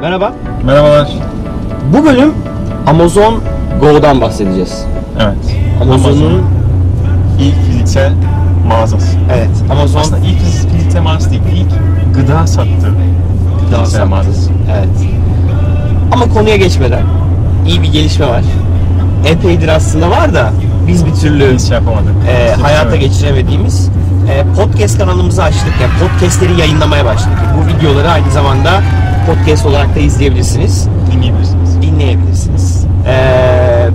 Merhaba. Merhabalar. Bu bölüm Amazon Go'dan bahsedeceğiz. Evet. Amazon'un ilk fiziksel mağazası. evet Amazon Aslında ilk fiz- fiziksel mağazası değil, ilk gıda sattığı fiziksel sattı. mağazası. Evet. Ama konuya geçmeden iyi bir gelişme var. Epeydir aslında var da biz bir türlü Biz şey yapamadık. e, Biz hayata evet. geçiremediğimiz e, podcast kanalımızı açtık. Yani podcastleri yayınlamaya başladık. Bu videoları aynı zamanda podcast olarak da izleyebilirsiniz. Dinleyebilirsiniz. dinleyebilirsiniz. Ee,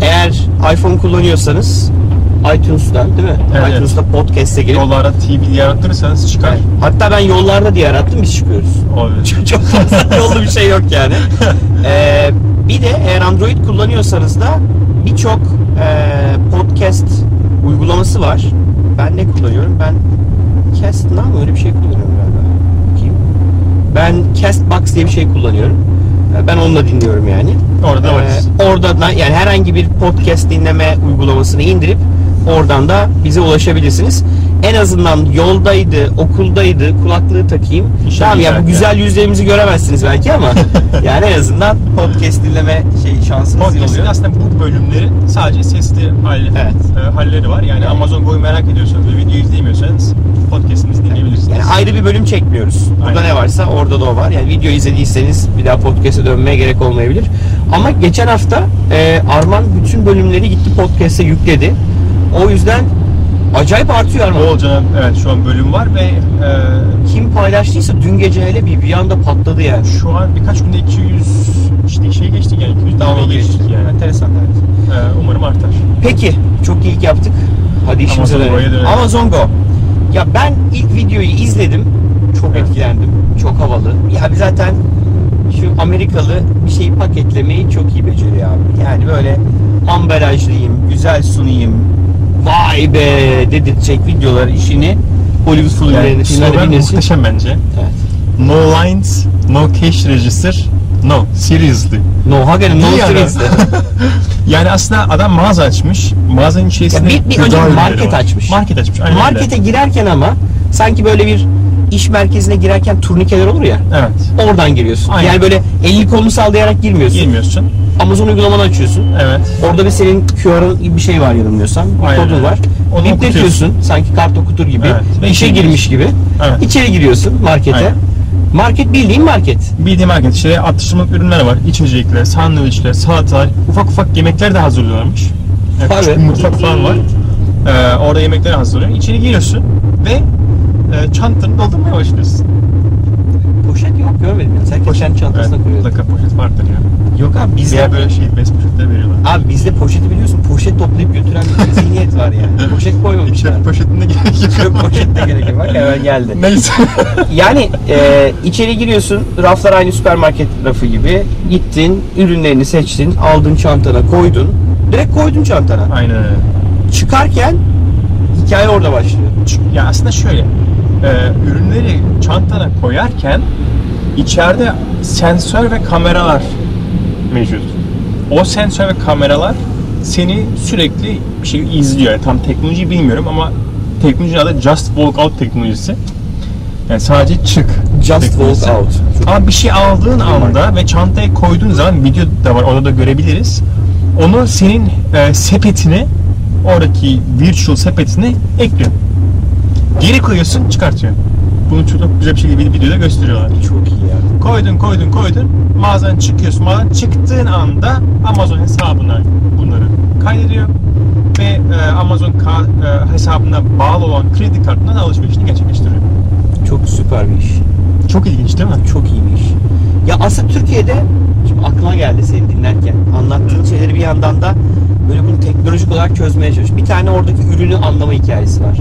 eğer iPhone kullanıyorsanız iTunes'tan değil mi? Evet, iTunes'ta podcast'e girip Yollarda TV diye arattırırsanız çıkar. Evet. Hatta ben yollarda diye arattım biz çıkıyoruz. Olabilir. Çok fazla yolda bir şey yok yani. Ee, bir de eğer Android kullanıyorsanız da birçok e, podcast uygulaması var. Ben ne kullanıyorum? Ben Cast mı öyle bir şey kullanıyorum. Ben Castbox diye bir şey kullanıyorum. Ee, Ben onunla dinliyorum yani. Orada varız. Ee, orada da yani herhangi bir podcast dinleme uygulamasını indirip oradan da bize ulaşabilirsiniz. En azından yoldaydı, okuldaydı, kulaklığı takayım. İşe tamam ya bu güzel yüzlerimizi göremezsiniz belki ama yani en azından podcast dinleme şey şansınız Podcast'in oluyor. aslında bu bölümlerin sadece sesli hali, Evet. e, halleri var. Yani Amazon Go'yu merak ediyorsanız ve video izleyemiyorsanız podcast'imizi dinleyebilirsiniz. Yani ayrı bir bölüm çekmiyoruz. Burada Aynen. ne varsa orada da o var. Yani video izlediyseniz bir daha podcast'e dönmeye gerek olmayabilir. Ama geçen hafta e, Arman bütün bölümleri gitti podcast'e yükledi. O yüzden acayip artıyor Arman. Bolca'nın evet şu an bölüm var ve e, Kim paylaştıysa dün gece hele bir, bir anda patladı yani. şu an birkaç günde 200 işte şey geçtik yani 200 Download geçtik yani. Enteresan evet. E, umarım artar. Peki çok iyi yaptık. Hadi işimize Amazon dönelim. Dönelim. Amazon Go. Ya ben ilk videoyu izledim. Çok Evet. etkilendim. Çok havalı. Ya zaten şu Amerikalı bir şeyi paketlemeyi çok iyi beceriyor abi. Yani böyle ambalajlıyım, güzel sunayım, vay be dedirtecek videolar işini Hollywood filmlerinde, Yani muhteşem bence. Evet. No lines, no cash register, no seriously. No, hakikaten no seriously. Yani aslında adam mağaza açmış. Mağazanın içerisinde Ya bir- bir önce market var. açmış. Market açmış. Aynen öyle. Markete girerken ama sanki böyle bir iş merkezine girerken turnikeler olur ya. Evet. Oradan giriyorsun. Aynen. Yani böyle elini kolunu sallayarak girmiyorsun. Girmiyorsun. Amazon uygulamanı açıyorsun. Evet. Orada bir senin QR'ın gibi bir şey var yanılmıyorsam. Bir Aynen kodun var. Onu Bipletiyorsun. Sanki kart okutur gibi. Evet. Ve İşe girmiş gibi. Evet. İçeri giriyorsun markete. Aynen. Market bildiğin market. Bildiğim market işte atıştırmalık ürünler var. İçecekler, sandviçler, salatalar, ufak ufak yemekler de hazırlıyorlarmış. Yani Tabii. küçük bir mutfak falan var. Ee, orada yemekler hazırlıyor. İçeri giriyorsun ve e, çantanı doldurmaya başlıyorsun. Poşet görmedim ya. Sen kendi çantasına Evet, koyuyorsun. mutlaka poşet vardır ya. Yok abi bizde Diğer böyle şey bez poşetler veriyorlar. Abi bizde poşeti biliyorsun poşet toplayıp götüren bir zihniyet var yani. Poşet koymamışlar. Çöp poşetinde gerek yok. Çöp poşette gerek yok. Bak hemen geldi. Neyse. Yani e, içeri giriyorsun, raflar aynı süpermarket rafı gibi. Gittin, ürünlerini seçtin, aldın çantana koydun. Direkt koydun çantana. Aynen öyle. Çıkarken hikaye orada başlıyor. Ya aslında şöyle, e, ürünleri çantana koyarken içeride sensör ve kameralar mevcut. O sensör ve kameralar seni sürekli bir şey izliyor. Yani tam teknolojiyi bilmiyorum ama teknolojinin adı Just Walk Out teknolojisi. Yani sadece çık. Just teknolojisi. walk out. Ama bir şey aldığın anda ve çantaya koyduğun zaman video da var orada da görebiliriz. Onu senin e, sepetine oradaki virtual sepetine ekliyor. Geri koyuyorsun çıkartıyor. Bunu çok güzel bir şekilde videoda gösteriyorlar. Çok iyi ya. Koydun koydun koydun mağazadan çıkıyorsun mağazadan çıktığın anda Amazon hesabına bunları kaydediyor ve e, Amazon ka- e, hesabına bağlı olan kredi kartından alışverişini gerçekleştiriyor. Çok süper bir iş. Çok ilginç değil mi? Çok iyi bir iş. Ya aslında Türkiye'de şimdi aklıma geldi seni dinlerken. Anlattığın şeyleri bir yandan da böyle bunu teknolojik olarak çözmeye çalış. Bir tane oradaki ürünü anlama hikayesi var.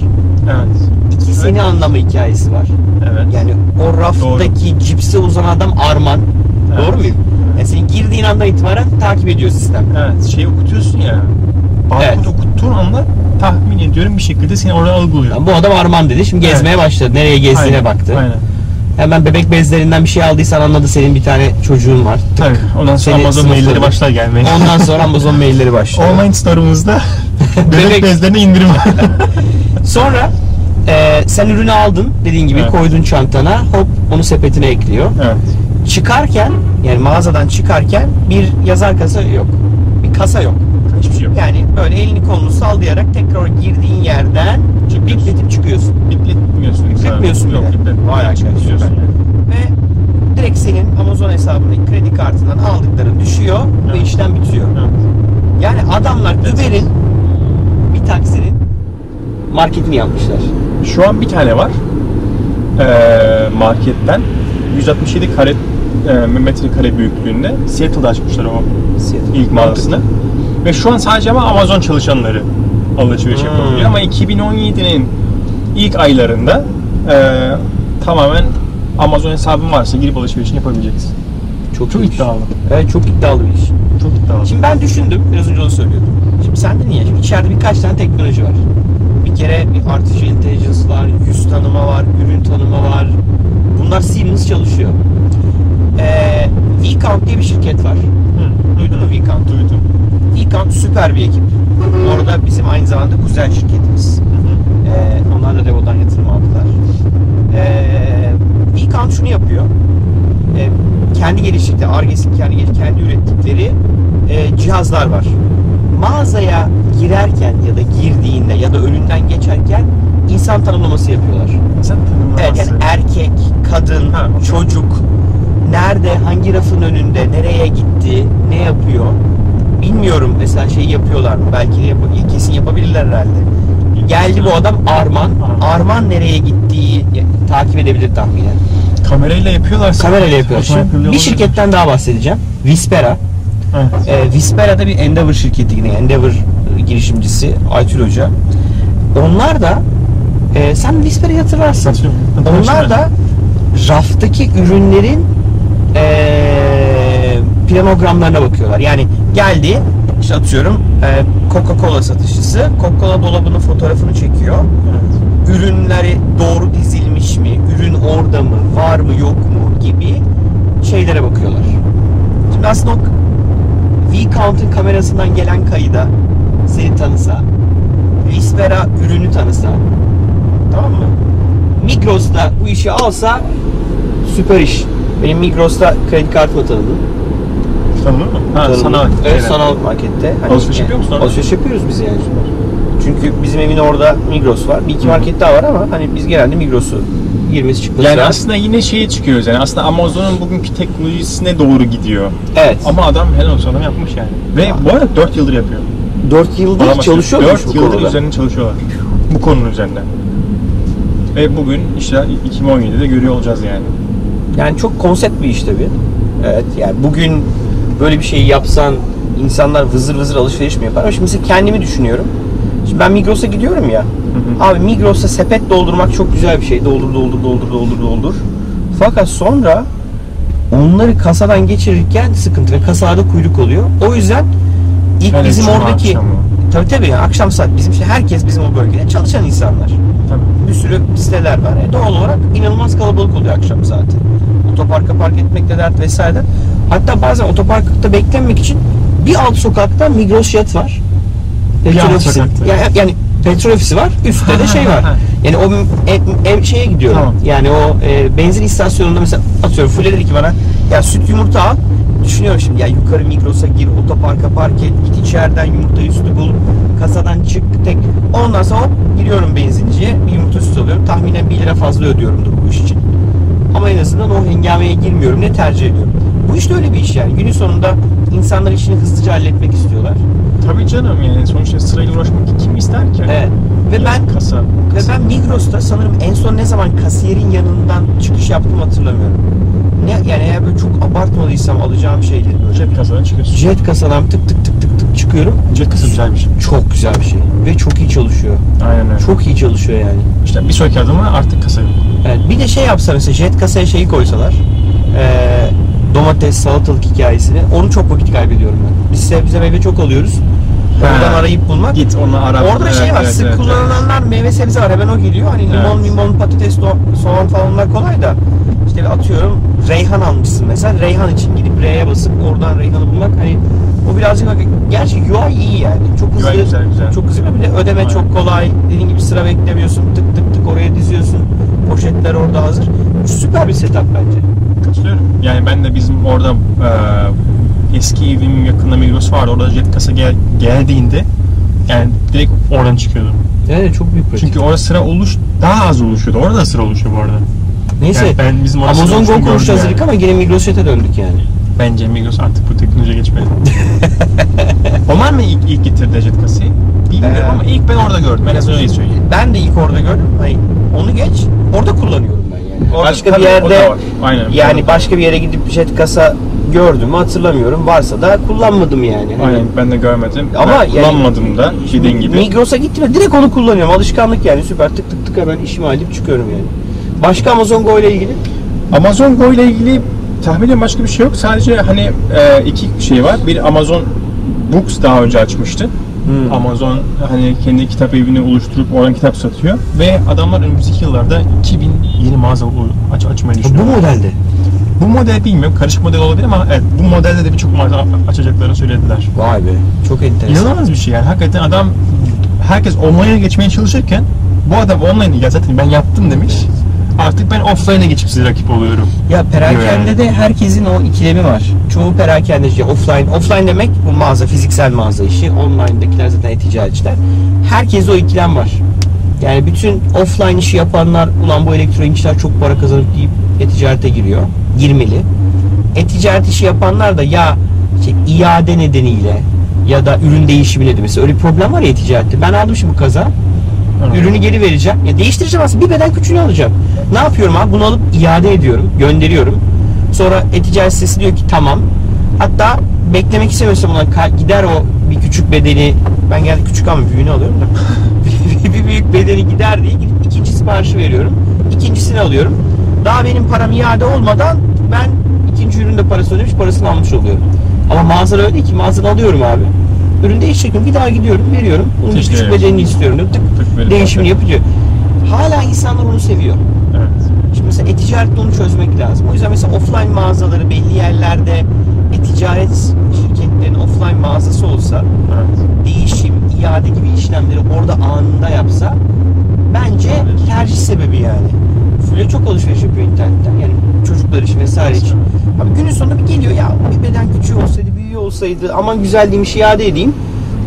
Evet. Anlama hikayesi var. Evet. Yani o raftaki cipse uzanan adam Arman. Evet. Doğru muyum? Yani senin girdiğin andan itibaren takip ediyor sistem. Evet, şeyi okutuyorsun ya. Barkod Evet. okuttuğun anda tahmin ediyorum bir şekilde seni oradan algılıyor. Yani bu adam Arman dedi. Şimdi gezmeye Evet. başladı. Nereye gezdiğine Aynen, baktı. Aynen. Hemen bebek bezlerinden bir şey aldıysan anladı senin bir tane çocuğun var. Tık. Tabii. Ondan sonra Seni Amazon mailleri başlar gelmeye. Ondan sonra Amazon mailleri başlıyor. Online store'umuzda bebek, Bebek- bezlerine indirim var. Sonra e, sen ürünü aldın dediğin gibi Evet. koydun çantana hop onu sepetine ekliyor. evet. çıkarken yani mağazadan çıkarken bir yazar kasa yok. Bir kasa yok. Hiçbir şey yok. Yani böyle elini kolunu sallayarak tekrar girdiğin yerden Çıkıyorsun. bipletip çıkıyorsun. Bipletmiyorsun. Bipletmiyorsun Yok bile. biplet. Vay arkadaş, Çıkıyorsun yani. Ve direkt senin Amazon hesabındaki kredi kartından aldıkların düşüyor ve Evet. işlem bitiyor. Evet. Yani adamlar Uber'in bir taksinin marketini yapmışlar. Şu an bir tane var. Ee, marketten 167 kare e, metrekare büyüklüğünde Seattle'da açmışlar o ilk mağazasını. Ve şu an sadece ama Amazon çalışanları alışveriş Hmm. yapabiliyor. Ama 2017'nin ilk aylarında e, tamamen Amazon hesabın varsa girip alışverişini yapabileceksin. Çok, Çok iddialı. Evet çok iddialı bir iş. Çok iddialı. Şimdi ben düşündüm, biraz önce onu söylüyordum. Şimdi sende niye? Şimdi içeride birkaç tane teknoloji var. Kere bir artificial intelligence var, yüz tanıma var, ürün tanıma var. Bunlar seamless çalışıyor. Ee, Vcount diye bir şirket var. Hı. Duydun mu Vcount? Duydum. Vcount süper bir ekip. Orada bizim aynı zamanda kuzen şirketimiz. Ee, onlar da Revo'dan yatırım aldılar. Ee, Vcount şunu yapıyor. Ee, kendi geliştikleri, Arges'in kendi, kendi ürettikleri e, cihazlar var. Mağazaya girerken ya da girdiğinde ya da önünden geçerken insan tanımlaması yapıyorlar. Sen Evet yani erkek, kadın, Ha, okey. çocuk nerede, hangi rafın önünde, nereye gitti, ne yapıyor bilmiyorum mesela şey yapıyorlar mı? Belki de yap- kesin yapabilirler herhalde. Geldi bu adam Arman. Arman nereye gittiği takip edebilir tahminen. Kamerayla yapıyorlar. Kamerayla yapıyor. Otomatik Şimdi bir yapıyorlar. şirketten daha bahsedeceğim. Vispera. Evet. Ee, Vispera da bir Endeavor şirketi yine Endeavor girişimcisi Aytül Hoca. Onlar da e, sen Vispera'yı hatırlarsın. Hatırlıyorum. Onlar da raftaki ürünlerin e, planogramlarına bakıyorlar. Yani geldi işte atıyorum e, Coca-Cola satışçısı Coca-Cola dolabının fotoğrafını çekiyor. Evet. Ürünleri doğru dizilmiş mi? Ürün orada mı? Var mı yok mu? Gibi şeylere bakıyorlar. Şimdi aslında o V-Count'ın kamerasından gelen kayıda seni tanısa, Vispera ürünü tanısa, tamam mı? Migros'ta bu işi alsa süper iş. Benim Migros'ta kredi kartımı tanıdım. Tanıdın mı? Ha, Tanıdım. sanal. Evet, şeyler. sanal markette. Hani Alışveriş yapıyor musun? Alışveriş yapıyoruz biz yani. Çünkü bizim evin orada Migros var. Bir iki market daha var ama hani biz genelde Migros'u girmesi çıkması Yani lazım. aslında yine şeye çıkıyoruz yani aslında Amazon'un bugünkü teknolojisine doğru gidiyor. Evet. Ama adam helal olsun adam yapmış yani. Ve bu arada 4 yıldır yapıyor. 4 yıldır Adam çalışıyormuş 4 bu yıldır konuda. üzerine çalışıyorlar. Bu konunun üzerinde. Ve bugün işte 2017'de görüyor olacağız yani. Yani çok konsept bir iş tabii. Evet yani bugün böyle bir şeyi yapsan insanlar vızır vızır alışveriş mi yapar? Ama şimdi mesela kendimi düşünüyorum. Şimdi ben Migros'a gidiyorum ya. hı. Abi Migros'ta sepet doldurmak çok güzel bir şey. Doldur doldur doldur doldur doldur. Fakat sonra onları kasadan geçirirken sıkıntı ve kasada kuyruk oluyor. O yüzden ilk Hele bizim cuma oradaki akşamı. tabii tabii yani akşam saat bizim işte herkes bizim o bölgede çalışan insanlar. Tabii. bir sürü siteler var. E, doğal olarak inanılmaz kalabalık oluyor akşam saati. Otoparka park etmek de dert vesaire. Hatta bazen otoparkta beklenmek için bir alt sokakta Migros Jet var. Alt ofisi. sokakta. Yani, yani petrol ofisi var. Üstte de şey var. Yani o ev şeye gidiyorum. Tamam. Yani o e, benzin istasyonunda mesela atıyorum Fule dedi ki bana ya süt yumurta al. Düşünüyorum şimdi ya yukarı Migros'a gir, otoparka park et, git içeriden yumurta üstü bul, kasadan çık tek. Ondan sonra hop giriyorum benzinciye, bir yumurta sütü alıyorum. Tahminen 1 lira fazla ödüyorumdur bu iş için. Ama en azından o hengameye girmiyorum. Ne tercih ediyorum? Bu işte öyle bir iş yani. Günün sonunda insanlar işini hızlıca halletmek istiyorlar. Tabii canım yani sonuçta sırayla uğraşmak kim ister ki? Evet. Ve ben kasa. Ve ben Migros'ta sanırım en son ne zaman kasiyerin yanından çıkış yaptım hatırlamıyorum. Ne, yani eğer böyle çok abartmadıysam alacağım böyle. Cep kasadan çıkıyorsun. Jet kasadan tık tık tık tık tık çıkıyorum. Jet kasa güzel bir şey. Çok güzel bir şey. Ve çok iyi çalışıyor. Aynen öyle. Çok iyi çalışıyor yani. İşte bir sonraki adıma artık kasa yok. Evet, bir de şey yapsa mesela jet kasaya şeyi koysalar. eee, domates, salatalık hikayesini. Onu çok vakit kaybediyorum ben. Biz sebze meyve çok alıyoruz. Oradan Ha. arayıp bulmak. Git onu ara. Orada şey Evet, var, evet, sık evet, evet. kullanılanlar meyve sebze var. Hemen o geliyor. Hani limon, Evet. limon, patates, do- soğan falan onlar kolay da. İşte atıyorum reyhan almışsın mesela. Reyhan için gidip R'ye basıp oradan reyhanı bulmak hani o birazcık gerçi UI iyi yani. Çok hızlı. UI güzel, güzel. Çok hızlı bir de ödeme Aynen. çok kolay. Dediğin gibi sıra beklemiyorsun. Tık tık tık oraya diziyorsun. Poşetler orada hazır. Süper bir setup bence. Katılıyorum. Yani ben de bizim orada e, eski evimin yakında Migros vardı. Orada jet kasa gel, geldiğinde yani direkt oradan çıkıyordum. Evet çok büyük pratik. Çünkü orada sıra oluş daha az oluşuyordu. Orada da sıra oluşuyor bu arada. Neyse Yani ben bizim Amazon Go konuşacağız dedik yani. ama yine Migros Jet'e döndük yani. Bence Migros artık bu teknolojiye geçmeli. Onlar mı ilk, ilk getirdi jet kasayı? Bilmiyorum Ee, ama ilk ben orada gördüm. En azından öyle söyleyeyim. Ben de ilk orada gördüm. Hani onu geç. Orada kullanıyorum ben yani. Orada başka bir yerde. Aynen. yani başka bir yere gidip jet kasa gördüm hatırlamıyorum. Varsa da kullanmadım yani. Hani Aynen ben de görmedim. Ama ben yani- kullanmadım da dediğin gibi. Migros'a gittim ve direkt onu kullanıyorum. Alışkanlık yani süper tık tık tık hemen işimi halledip çıkıyorum yani. Başka Amazon Go ile ilgili? Amazon Go ile ilgili tahminen başka bir şey yok. Sadece hani e, iki şey var. Bir Amazon Books daha önce açmıştı. Hmm. Amazon hani kendi kitap evini oluşturup oradan kitap satıyor ve adamlar önümüzdeki yıllarda 2000 yeni mağaza aç açmayı Bu düşünüyor. modelde. Bu model bilmiyorum, karışık model olabilir ama evet bu modelde de birçok mağaza açacaklarını söylediler. Vay be. Çok enteresan. İnanılmaz bir şey yani. Hakikaten adam herkes online'a geçmeye çalışırken bu adam online ya zaten ben yaptım demiş. Artık ben offline'a geçip size rakip oluyorum. Ya perakende de herkesin o ikilemi var. Çoğu perakendeci offline. Offline demek bu mağaza, fiziksel mağaza işi. Online'dakiler zaten e-ticaretçiler. Herkes o ikilem var. Yani bütün offline işi yapanlar ulan bu elektronik işler çok para kazanıp deyip e-ticarete giriyor. Girmeli. E-ticaret işi yapanlar da ya işte iade nedeniyle ya da ürün değişimi nedeniyle. Mesela öyle bir problem var ya e-ticarette. Ben aldım şimdi bu kaza. Ürünü geri vereceğim. Ya değiştireceğim aslında. Bir beden küçüğünü alacağım. Ne yapıyorum abi? Bunu alıp iade ediyorum. Gönderiyorum. Sonra e-ticaret sitesi diyor ki tamam. Hatta beklemek istemiyorsam ona gider o bir küçük bedeni ben geldi küçük ama büyüğünü alıyorum da büyük bedeni gider diye gidip ikinci siparişi veriyorum. İkincisini alıyorum. Daha benim param iade olmadan ben ikinci üründe parası ödemiş parasını almış oluyorum. Ama mağazada öyle değil ki mağazada alıyorum abi. Ürün değişecek bir daha gidiyorum veriyorum. Bunun Teşekkür küçük ederim. bedenini istiyorum. diyor. Tık, Tık değişimini yapıyor. Hala insanlar onu seviyor. Evet. Şimdi mesela e-ticarette onu çözmek lazım. O yüzden mesela offline mağazaları belli yerlerde e-ticaret şirketlerinin offline mağazası olsa Evet. değişim, iade gibi işlemleri orada anında yapsa bence tercih sebebi yani. Füle çok alışveriş yapıyor internetten yani çocuklar için vesaire için. Abi günün sonunda bir geliyor ya bir beden küçüğü olsaydı, büyüğü olsaydı aman güzel değilmiş iade edeyim.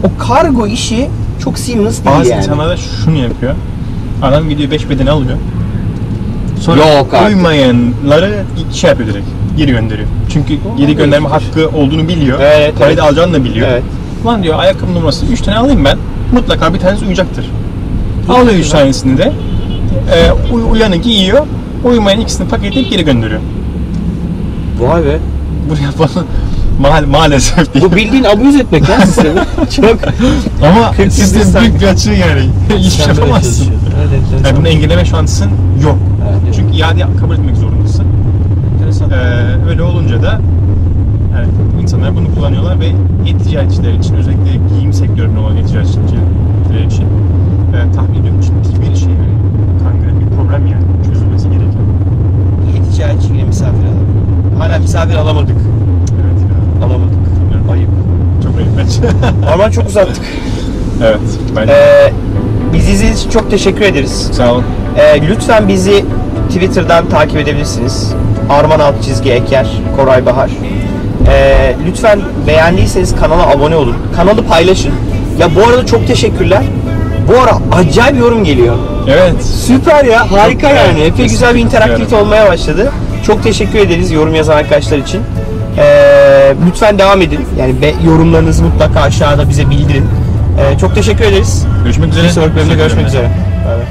O kargo işi çok seamless değil Bazı yani. insanlar da şunu yapıyor. Adam gidiyor 5 bedeni alıyor. Sonra Yok artık. uymayanları şey yapıyor direkt. Geri gönderiyor. Çünkü geri gönderme hakkı olduğunu biliyor. Evet, Parayı evet. da alacağını da biliyor. Evet. Lan diyor ayakkabı numarası 3 tane alayım ben. Mutlaka bir tanesi uyacaktır. Alıyor 3 tanesini de. E, uy- uyanı giyiyor. Uyumayan ikisini paketleyip geri gönderiyor. Vay be. Buraya bana ma- maalesef değil. Bu bildiğin abuz etmek ya sistemi. Çok. Ama 48 sistem büyük bir açığı yani. Hiçbir şey yapamazsın. Evet, evet, Yani bunu engelleme şansın yok. Evet. Çünkü iade kabul etmek zorundasın. Ee, öyle olunca da insanlar bunu kullanıyorlar ve e-ticaretçiler için özellikle giyim sektöründe olan e-ticaretçiler için e, tahmin ediyorum ciddi bir şey yani. Kanka bir problem yani çözülmesi gereken. E-ticaretçi yine misafir alalım. Hala misafir alamadık. Evet ya. Alamadık. Bilmiyorum. Ayıp. Çok ayıp bence. Ama çok uzattık. evet. Bence. Ee, bizi izlediğiniz için çok teşekkür ederiz. Sağ olun. Ee, lütfen bizi Twitter'dan takip edebilirsiniz. Arman alt çizgi Eker, Koray Bahar. Ee, lütfen beğendiyseniz kanala abone olun. Kanalı paylaşın. Ya bu arada çok teşekkürler. Bu ara acayip yorum geliyor. Evet. Süper ya, harika Çok- yani. evet, Epey güzel bir kesinlikle interaktivite olmaya başladı. Çok teşekkür ederiz yorum yazan arkadaşlar için. Ee, lütfen devam edin. Yani be, yorumlarınızı mutlaka aşağıda bize bildirin. Ee, çok teşekkür ederiz. Görüşmek üzere. Bir sonraki bölümde görüşmek üzere. Bay bay.